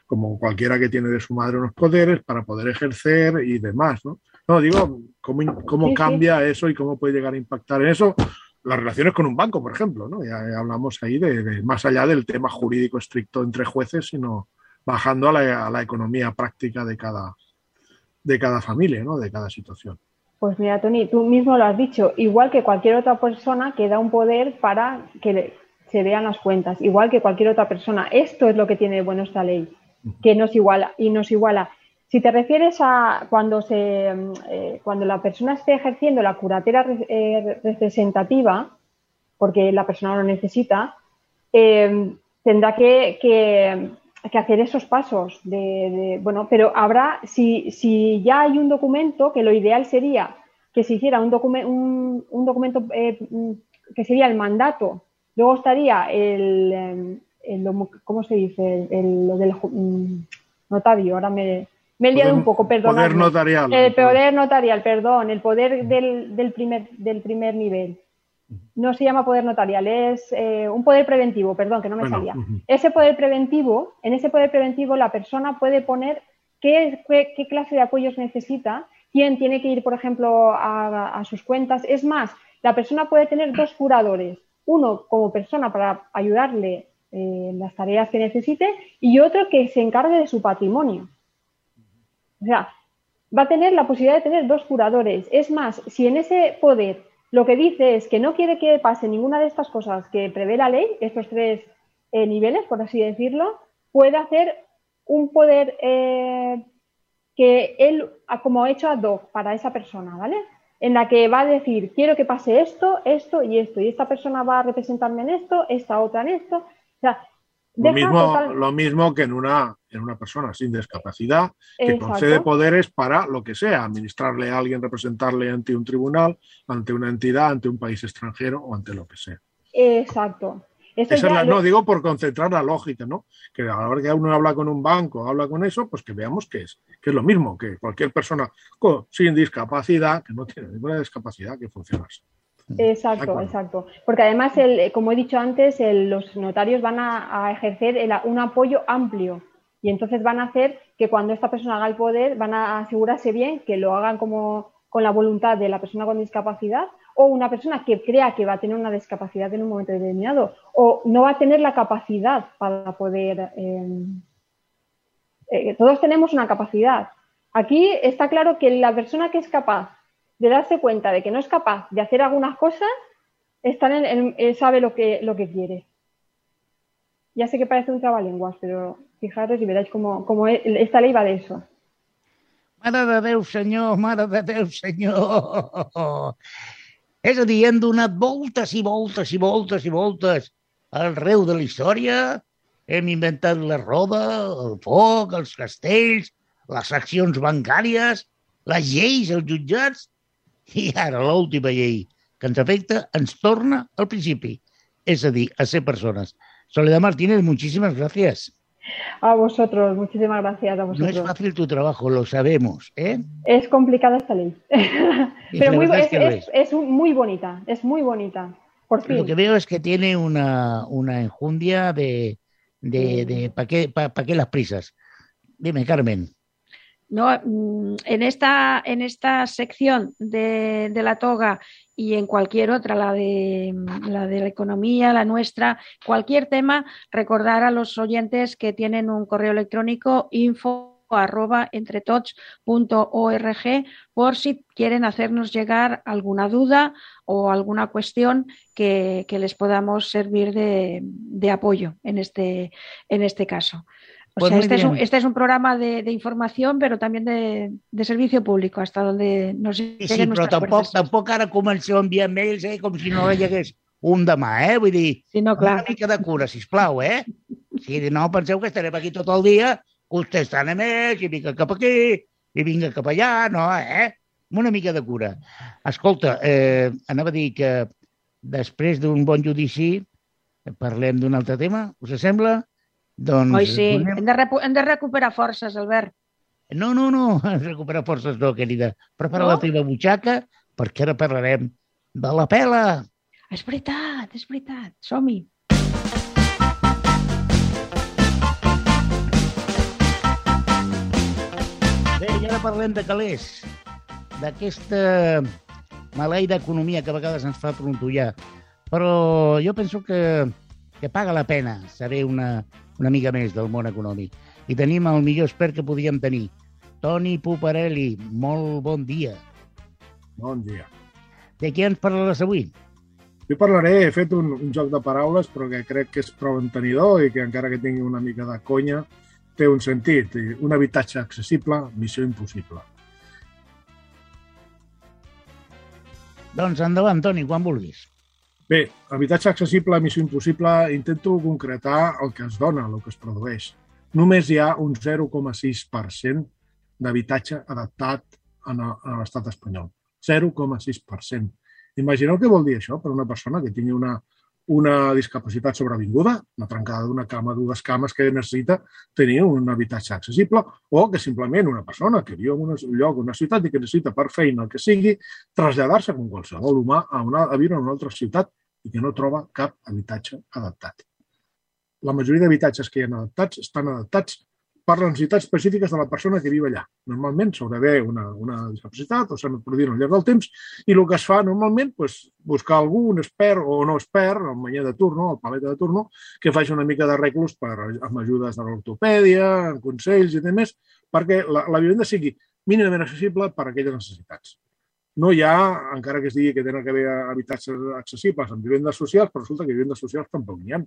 Como cualquiera que tiene de su madre unos poderes para poder ejercer y demás. No, no digo, ¿cómo, cómo cambia eso y cómo puede llegar a impactar en eso? Las relaciones con un banco, por ejemplo, ¿no? Ya hablamos ahí de, más allá del tema jurídico estricto entre jueces, sino bajando a la, a la economía práctica de cada, de cada familia, ¿no? De cada situación. Pues mira, Tony, tú mismo lo has dicho, igual que cualquier otra persona que da un poder para que se vean las cuentas, igual que cualquier otra persona. Esto es lo que tiene de bueno esta ley, que nos iguala y nos iguala. Si te refieres a cuando, se, eh, cuando la persona esté ejerciendo la curatela eh, representativa, porque la persona lo necesita, eh, tendrá que, que, hacer esos pasos. De, bueno, pero habrá, si, si, ya hay un documento, que lo ideal sería que se hiciera un, un, un documento que sería el mandato, luego estaría el, el ¿cómo se dice? El, lo del mm, notario, ahora me, me he liado un poco, perdón. Poder notarial. El poder notarial, perdón, el poder del, del, primer, del primer nivel. No se llama poder notarial, es eh, un poder preventivo, perdón, que no me salía. Ese poder preventivo, en ese poder preventivo la persona puede poner qué, qué, clase de apoyos necesita, quién tiene que ir, por ejemplo, a, a sus cuentas. Es más, la persona puede tener dos curadores, uno como persona para ayudarle eh, las tareas que necesite y otro que se encargue de su patrimonio. O sea, va a tener la posibilidad de tener dos curadores. Es más, si en ese poder lo que dice es que no quiere que pase ninguna de estas cosas que prevé la ley, estos tres eh, niveles, por así decirlo, puede hacer un poder eh, que él, como ha hecho ad hoc para esa persona, ¿vale? En la que va a decir, quiero que pase esto, esto y esto, y esta persona va a representarme en esto, esta otra en esto. O sea, lo mismo, lo mismo que en una, en una persona sin discapacidad que concede poderes para lo que sea, administrarle a alguien, representarle ante un tribunal, ante una entidad, ante un país extranjero o ante lo que sea. Exacto. no, digo por concentrar la lógica, ¿no? Que a la hora que uno habla con un banco, habla con eso, pues que veamos que es, que es lo mismo, que cualquier persona sin discapacidad, que no tiene ninguna discapacidad, que funciona así. Exacto, exacto. Porque además, el, como he dicho antes, los notarios van a, ejercer un apoyo amplio y entonces van a hacer que cuando esta persona haga el poder, van a asegurarse bien que lo hagan como con la voluntad de la persona con discapacidad o una persona que crea que va a tener una discapacidad en un momento determinado o no va a tener la capacidad para poder. Em, eh, todos tenemos una capacidad. Aquí está claro que la persona que es capaz de darse cuenta de que no es capaz de hacer algunas cosas, está en, sabe lo que, lo que quiere. Ya sé que parece un trabalenguas, pero fijaros y veréis cómo, e, esta ley va de eso. Mare de Déu, senyor, mare de Déu, senyor. És a dir, hem donat voltes i voltes i voltes i voltes al reu de la història. Hem inventat la roda, el foc, els castells, les accions bancàries, les lleis, els jutjats, i ara l'última llei que ens afecta ens torna al principi, a dir, a ser persones. Soledad Martínez, muchísimas gracias. A vosotros, muchísimas gracias a vosotros. No es fácil tu trabajo, lo sabemos. ¿eh? Es complicada esta ley, pero muy, es, es, es, muy bonita, es muy bonita. Por fin. Lo que veo es que tiene una, una enjundia de, de, de ¿para qué, pa, pa qué las prisas? Dime, Carmen. ¿No? Mm, en, esta, en esta sección de, de, la toga y en cualquier otra, la de, la de la economía, la nuestra, cualquier tema, recordar a los oyentes que tienen un correo electrónico info arroba entretots.org por si quieren hacernos llegar alguna duda o alguna cuestión que, que les podamos servir de, de apoyo en este, en este caso. Pues este, es un, este, es un, programa de, de información, pero también de, de, servicio público, hasta donde nos sí, sí, però tampoc, tampoc ara comenceu a enviar mails eh, com si no hi hagués un demà, eh? Vull dir, sí, no, clar. una mica de cura, sisplau, eh? Si no penseu que estarem aquí tot el dia contestant a més, i vinga cap aquí, i vinga cap allà, no, eh? Una mica de cura. Escolta, eh, anava a dir que després d'un bon judici parlem d'un altre tema, us sembla? Doncs, Oi, sí. Hem de, hem de recuperar forces, Albert. No, no, no, recuperar forces no, querida. Prepara no? la teva butxaca perquè ara parlarem de la pela. És veritat, és veritat. Som-hi. Bé, i ara parlem de calés, d'aquesta maleïda economia que a vegades ens fa trontollar. Però jo penso que, que paga la pena saber una, una mica més del món econòmic. I tenim el millor expert que podíem tenir, Toni Puparelli. Molt bon dia. Bon dia. De què ens parlaràs avui? Jo parlaré, he fet un, un joc de paraules, però que crec que és prou entenidor i que encara que tingui una mica de conya, té un sentit. Un habitatge accessible, missió impossible. Doncs endavant, Toni, quan vulguis. Bé, habitatge accessible, missió impossible, intento concretar el que es dona, el que es produeix. Només hi ha un 0,6% d'habitatge adaptat en l'estat espanyol. 0,6%. Imagineu què vol dir això per una persona que tingui una, una discapacitat sobrevinguda, la trencada d'una cama, dues cames que necessita tenir un habitatge accessible, o que simplement una persona que viu en un lloc, una ciutat i que necessita per feina el que sigui, traslladar-se com qualsevol humà a, una, a viure en una altra ciutat i que no troba cap habitatge adaptat. La majoria d'habitatges que hi ha adaptats estan adaptats per les necessitats específiques de la persona que viu allà. Normalment s'haurà una, una discapacitat o s'ha de produir al llarg del temps i el que es fa normalment és buscar algú, un expert o no expert, el manyer de turno, el paleta de turno, que faci una mica d'arreglos per, amb ajudes de l'ortopèdia, consells i demés, perquè la, la vivenda sigui mínimament accessible per a aquelles necessitats. No hi ha, encara que es digui que tenen que haver habitatges accessibles en vivendes socials, però resulta que vivendes socials tampoc n'hi ha.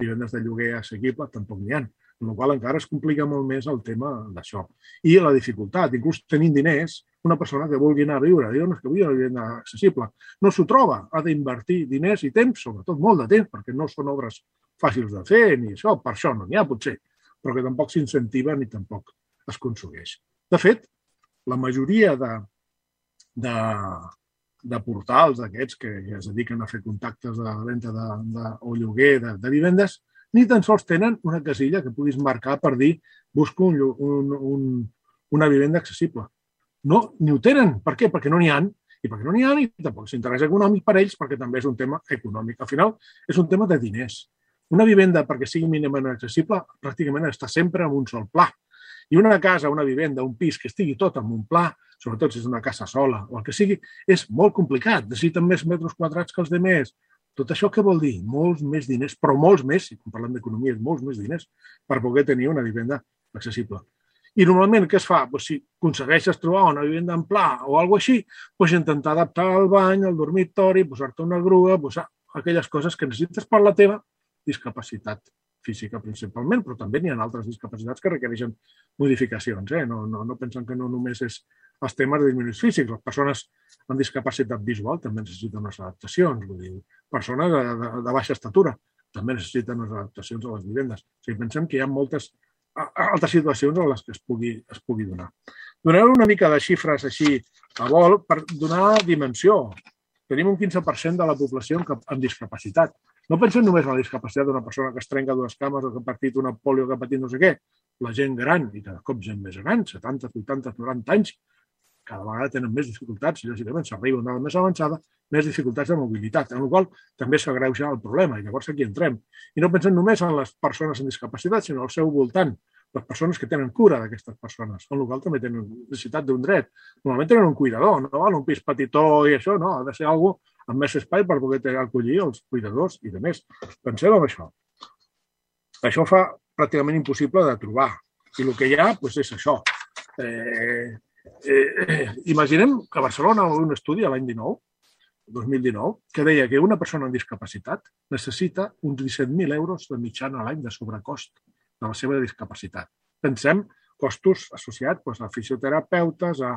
Vivendes de lloguer assequible tampoc n'hi ha amb la qual encara es complica molt més el tema d'això. I la dificultat, inclús tenint diners, una persona que vulgui anar a viure, diu, no, és que vull una vivenda accessible, no s'ho troba, ha d'invertir diners i temps, sobretot molt de temps, perquè no són obres fàcils de fer ni això, per això no n'hi ha potser, però que tampoc s'incentiva ni tampoc es aconsegueix. De fet, la majoria de, de, de portals d'aquests que es dediquen a fer contactes de venda de, de, o lloguer de, de vivendes ni tan sols tenen una casilla que puguis marcar per dir busco un, un, un, una vivenda accessible. No, ni ho tenen. Per què? Perquè no n'hi han i perquè no n'hi ha ni tampoc és interès econòmic per ells perquè també és un tema econòmic. Al final és un tema de diners. Una vivenda, perquè sigui mínimament accessible, pràcticament està sempre en un sol pla. I una casa, una vivenda, un pis que estigui tot en un pla, sobretot si és una casa sola o el que sigui, és molt complicat. Necessiten més metres quadrats que els de més, tot això què vol dir? Molts més diners, però molts més, si parlem d'economia, molts més diners per poder tenir una vivenda accessible. I normalment què es fa? Pues, si aconsegueixes trobar una vivenda en pla o alguna així, pues, intentar adaptar el bany, el dormitori, posar-te una grua, posar aquelles coses que necessites per la teva discapacitat física principalment, però també n'hi ha altres discapacitats que requereixen modificacions. Eh? No, no, no pensen que no només és els temes de disminuïts físics. Les persones amb discapacitat visual també necessiten unes adaptacions. Vull dir, persones de, de, de baixa estatura també necessiten unes adaptacions a les vivendes. O sigui, pensem que hi ha moltes altres situacions en les que es pugui, es pugui donar. Donaré una mica de xifres així a vol per donar dimensió. Tenim un 15% de la població amb discapacitat. No pensem només en la discapacitat d'una persona que es trenca dues cames o que ha patit una polio que ha patit no sé què. La gent gran, i cada cop gent més gran, 70, 80, 90 anys, cada vegada tenen més dificultats, i lògicament s'arriba una edat més avançada, més dificultats de mobilitat, en la qual també s'agreuja el problema, i llavors aquí entrem. I no pensem només en les persones amb discapacitat, sinó al seu voltant, les persones que tenen cura d'aquestes persones, en la qual també tenen necessitat d'un dret. Normalment tenen un cuidador, no val un pis petitó i això, no, ha de ser algú amb més espai per poder acollir els cuidadors i de més. Penseu en això. Això fa pràcticament impossible de trobar. I el que hi ha doncs és això. Eh, Eh, imaginem que a Barcelona va un estudi l'any 19, 2019, que deia que una persona amb discapacitat necessita uns 17.000 euros de mitjana a l'any de sobrecost de la seva discapacitat. Pensem costos associats doncs, a fisioterapeutes, a,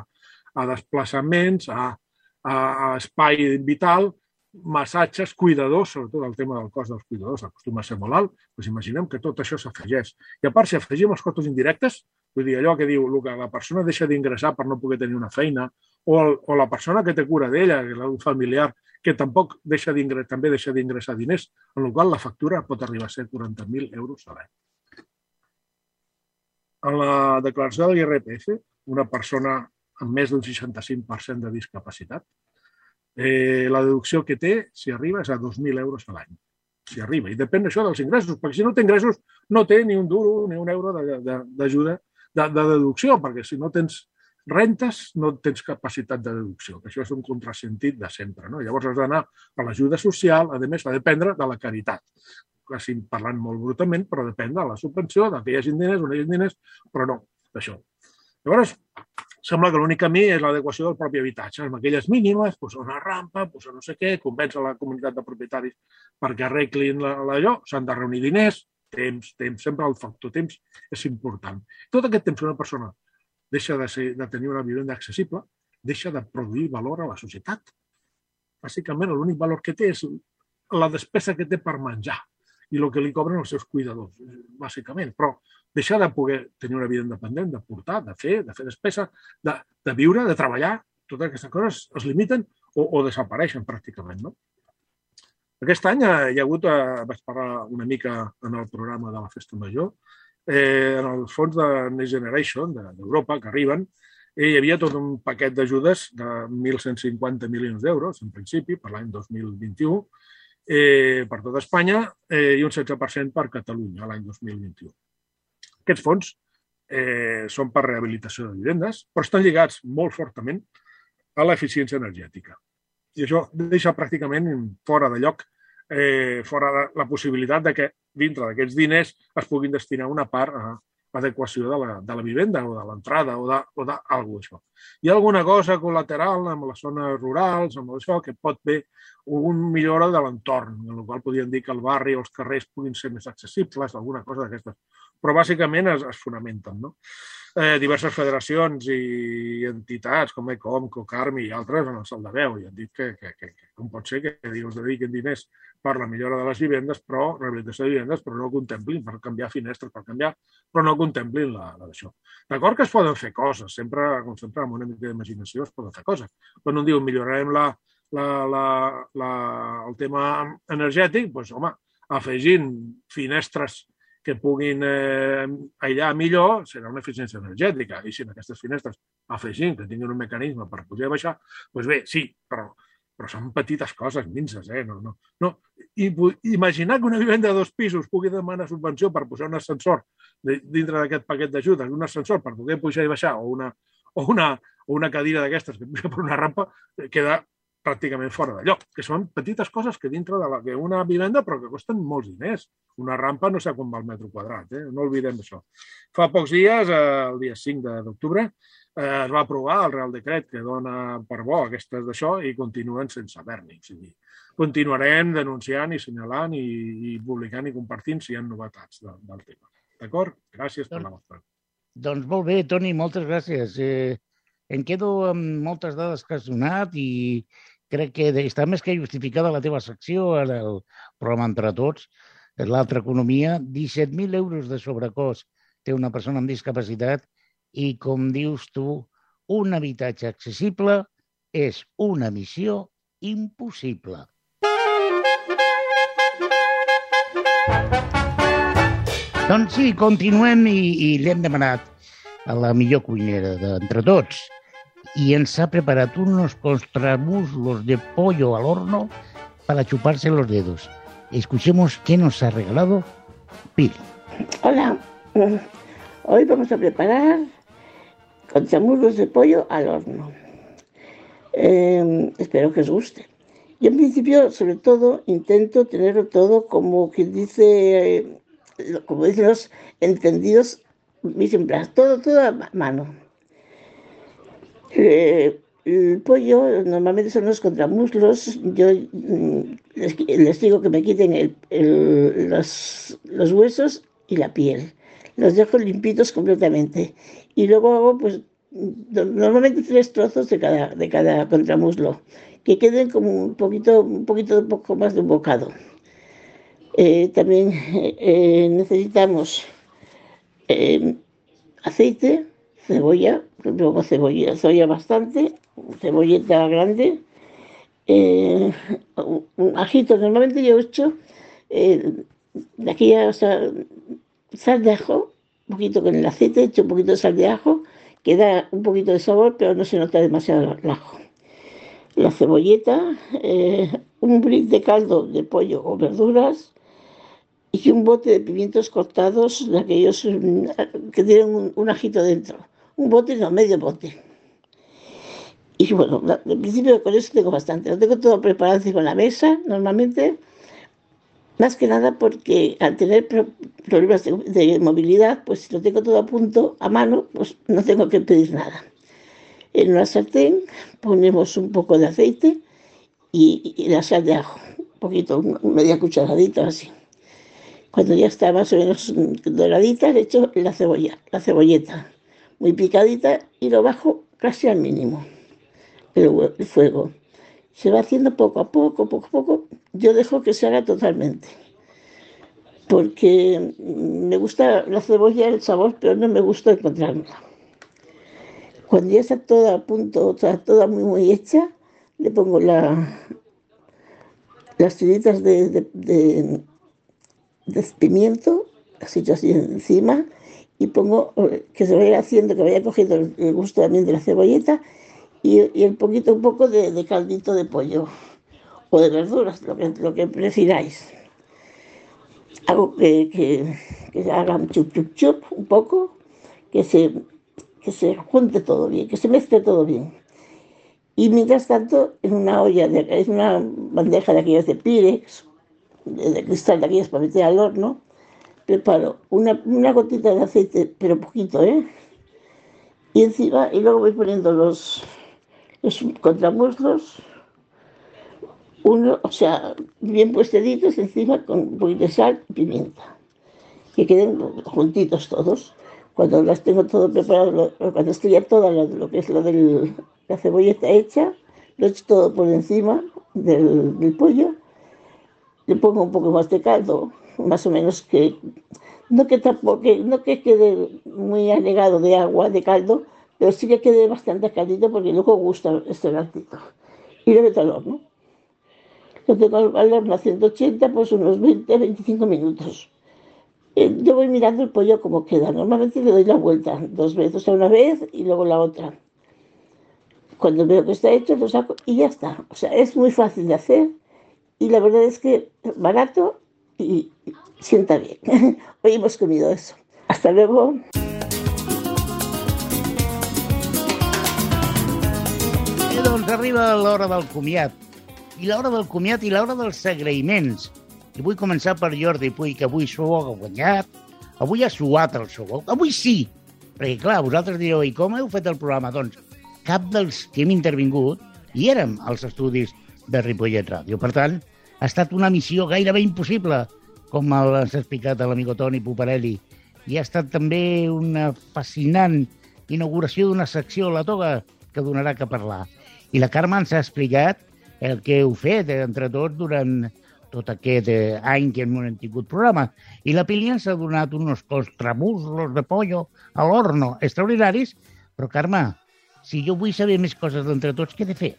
a desplaçaments, a, a, espai vital, massatges, cuidadors, sobretot el tema del cost dels cuidadors acostuma a ser molt alt, doncs imaginem que tot això s'afegeix. I a part, si afegim els costos indirectes, Vull dir, allò que diu el que la persona deixa d'ingressar per no poder tenir una feina, o, el, o la persona que té cura d'ella, un familiar, que tampoc deixa també deixa d'ingressar diners, en la qual la factura pot arribar a ser 40.000 euros a l'any. En la declaració de l'IRPF, una persona amb més d'un 65% de discapacitat, eh, la deducció que té, si arriba, és a 2.000 euros a l'any. Si arriba. I depèn això dels ingressos, perquè si no té ingressos no té ni un duro ni un euro d'ajuda de, de deducció, perquè si no tens rentes no tens capacitat de deducció, que això és un contrasentit de sempre. No? Llavors has d'anar a l'ajuda social, a més, de dependre de la caritat. Quasi parlant molt brutament, però depèn de la subvenció, de que hi hagi diners o no hi hagi diners, però no, d'això. Llavors, sembla que l'únic camí és l'adequació del propi habitatge, amb aquelles mínimes, posar una rampa, posar no sé què, convèncer la comunitat de propietaris perquè arreglin allò, s'han de reunir diners, Temps, temps, sempre el factor temps és important. Tot aquest temps una persona deixa de, ser, de tenir una vivenda accessible, deixa de produir valor a la societat. Bàsicament, l'únic valor que té és la despesa que té per menjar i el que li cobren els seus cuidadors, bàsicament. Però deixar de poder tenir una vida independent, de portar, de fer, de fer despesa, de, de viure, de treballar, totes aquestes coses es limiten o, o desapareixen pràcticament. No? Aquest any eh, hi ha hagut, eh, vaig parlar una mica en el programa de la Festa Major, eh, en els fons de Next Generation d'Europa que arriben, eh, hi havia tot un paquet d'ajudes de 1.150 milions d'euros, en principi, per l'any 2021, eh, per tot Espanya eh, i un 16% per Catalunya l'any 2021. Aquests fons eh, són per rehabilitació de vivendes, però estan lligats molt fortament a l'eficiència energètica. I això deixa pràcticament fora de lloc, eh, fora de la possibilitat de que dintre d'aquests diners es puguin destinar una part a l'adequació de, la, de la vivenda o de l'entrada o d'algú d'això. Hi ha alguna cosa col·lateral amb les zones rurals, amb això, que pot bé un millora de l'entorn, en el qual podríem dir que el barri o els carrers puguin ser més accessibles, alguna cosa d'aquestes. Però bàsicament es, es fonamenten. No? Eh, diverses federacions i entitats com ECOM, COCARMI i altres en el salt de veu i han dit que, que, que, que com pot ser que us dediquin diners per la millora de les vivendes, però rehabilitació de vivendes, però no contemplin per canviar finestres, per canviar, però no contemplin la, la d'això. D'acord que es poden fer coses, sempre, com sempre, amb una mica d'imaginació es poden fer coses. Quan un diu millorarem la, la, la, la, el tema energètic, doncs, home, afegint finestres que puguin eh, aïllar millor serà una eficiència energètica. I si en aquestes finestres afegint que tinguin un mecanisme per poder baixar, doncs bé, sí, però però són petites coses, minces, eh? No, no, no. I, imaginar que una vivenda de dos pisos pugui demanar subvenció per posar un ascensor dintre d'aquest paquet d'ajudes, un ascensor per poder pujar i baixar, o una, o una, o una cadira d'aquestes que puja per una rampa, queda pràcticament fora de lloc, que són petites coses que dintre de la que una vivenda però que costen molts diners. Una rampa no sé com va el metro quadrat, eh? no oblidem això. Fa pocs dies, eh, el dia 5 d'octubre, eh, es va aprovar el Real Decret que dona per bo aquestes d'això i continuen sense haver-n'hi. O sigui, continuarem denunciant i senyalant i, i publicant i compartint si hi ha novetats de, del tema. D'acord? Gràcies per la vostra. Doncs molt bé, Toni, moltes gràcies. Eh, em quedo amb moltes dades que has donat i crec que està més que justificada la teva secció en el programa Entre Tots, l'altra economia, 17.000 euros de sobrecost té una persona amb discapacitat i, com dius tu, un habitatge accessible és una missió impossible. Doncs sí, continuem i, i l'hem demanat a la millor cuinera d'entre tots y ens ha preparat unos contramuslos de pollo al horno para chuparse los dedos. Escuchemos qué nos ha regalado Pili. Hola, hoy vamos a preparar con chamurros de pollo al horno. Eh, espero que os guste. Yo en principio, sobre todo, intento tenerlo todo como quien dice, eh, como dicen los entendidos, todo, todo a mano. Eh, el pollo normalmente son los contramuslos. Yo mm, les, digo que me quiten los, los huesos y la piel. Los dejo limpitos completamente y luego hago pues normalmente tres trozos de cada, de cada contramuslo, que queden como un poquito, un poquito, un poco más de un bocado. Eh, también eh, necesitamos eh, aceite, cebolla, luego cebolla, cebolla bastante, cebolleta grande, un ajito, normalmente yo he hecho de aquí ya, o sea, sal de ajo, un poquito con el aceite, he hecho un poquito de sal de ajo, que da un poquito de sabor, pero no se nota demasiado el ajo. La cebolleta, eh, un brick de caldo de pollo o verduras y un bote de pimientos cortados, de aquellos mm, que tienen un, ajito dentro. Un bote, no, medio bote. Y bueno, en principio con eso tengo bastante. Lo tengo todo preparado con la mesa, normalmente más que nada porque al tener problemas de, movilidad, pues si lo tengo todo a punto, a mano, pues no tengo que pedir nada. En una sartén ponemos un poco de aceite y, la sal de ajo, un poquito, media cucharadita así. Cuando ya está más o menos doradita, le echo la cebolla, la cebolleta, muy picadita y lo bajo casi al mínimo, el, fuego. Se va haciendo poco a poco, poco a poco. Yo dejo que se haga totalmente porque me gusta la cebolla, el sabor, pero no me gusta encontrarla. Cuando ya está toda a punto, está toda muy, muy hecha, le pongo la, las tiritas de, de, pimiento, las echo así encima, y pongo eh, que se vaya haciendo, que vaya cogiendo el, gusto también de la cebolleta, y, y el poquito, un poco de, de, caldito de pollo, o de verduras, lo que, lo que prefiráis hago que, que, que hagan chup, chup, chup un poco, que se, que se junte todo bien, que se mezcle todo bien. Y mientras tanto, en una olla, de, en una bandeja de aquellas de Pirex, de, de cristal de aquellas para meter al horno, preparo una, una gotita de aceite, pero poquito, ¿eh? Y encima, y luego voy poniendo los, los contramuslos, uno, o sea, bien puesteditos encima con un poquito de sal y pimienta. Que queden juntitos todos. Cuando las tengo todo preparado, cuando estoy ya toda lo, que es lo de la cebolleta hecha, lo echo todo por encima del, del, pollo. Le pongo un poco más de caldo, más o menos que no que tampoco, no que quede muy anegado de agua, de caldo, pero sí que quede bastante caldito porque luego gusta este caldito. Y lo meto al horno lo tengo al horno a 180, pues unos 20, 25 minutos. Eh, yo voy mirando el pollo como queda. Normalmente le doy la vuelta dos veces, una vez y luego la otra. Cuando veo que está hecho, lo saco y ya está. O sea, es muy fácil de hacer y la verdad es que barato y sienta bien. Hoy hemos comido eso. Hasta luego. I doncs arriba l'hora del comiat i l'hora del comiat i l'hora dels agraïments. I vull començar per Jordi Puig, que avui sou ha guanyat, avui ha suat el sou. Avui sí, perquè clar, vosaltres direu, i com heu fet el programa? Doncs cap dels que hem intervingut i érem als estudis de Ripollet Ràdio. Per tant, ha estat una missió gairebé impossible, com ha explicat l'amigo Toni Puparelli. I ha estat també una fascinant inauguració d'una secció, la toga, que donarà que parlar. I la Carme ens ha explicat el que heu fet entre tots durant tot aquest eh, any que hem tingut programa. I la Pili ens ha donat uns contramuslos de pollo a l'horno extraordinaris, però Carme, si jo vull saber més coses d'entre tots, què he de fer?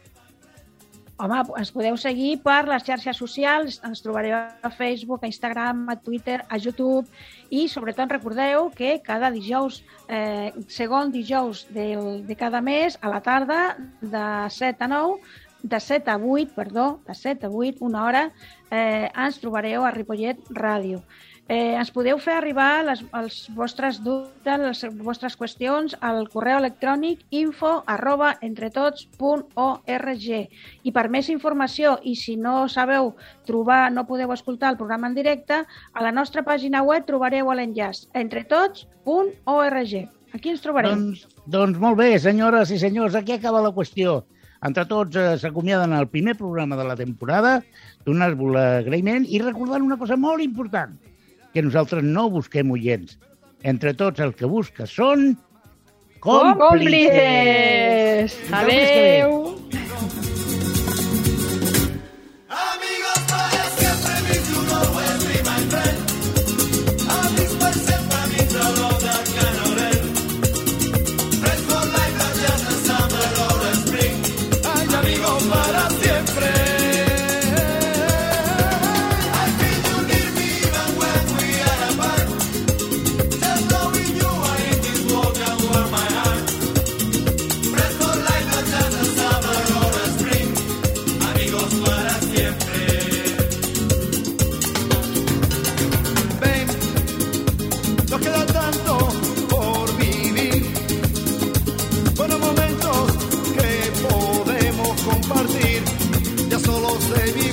Home, ens podeu seguir per les xarxes socials, ens trobareu a Facebook, a Instagram, a Twitter, a YouTube i sobretot recordeu que cada dijous, eh, segon dijous del, de cada mes, a la tarda, de 7 a 9, de 7 a 8, perdó, de 7 a 8, una hora, eh, ens trobareu a Ripollet Ràdio. Eh, ens podeu fer arribar les, els vostres dubtes, les vostres qüestions al correu electrònic info arroba entretots.org i per més informació i si no sabeu trobar, no podeu escoltar el programa en directe, a la nostra pàgina web trobareu l'enllaç entretots.org. Aquí ens trobarem. Doncs, doncs molt bé, senyores i senyors, aquí acaba la qüestió. Entre tots eh, s'acomiaden el primer programa de la temporada, donar-vos l'agraïment i recordant una cosa molt important, que nosaltres no busquem oients. Entre tots el que busca són còmplices. còmplices. Adéu. baby.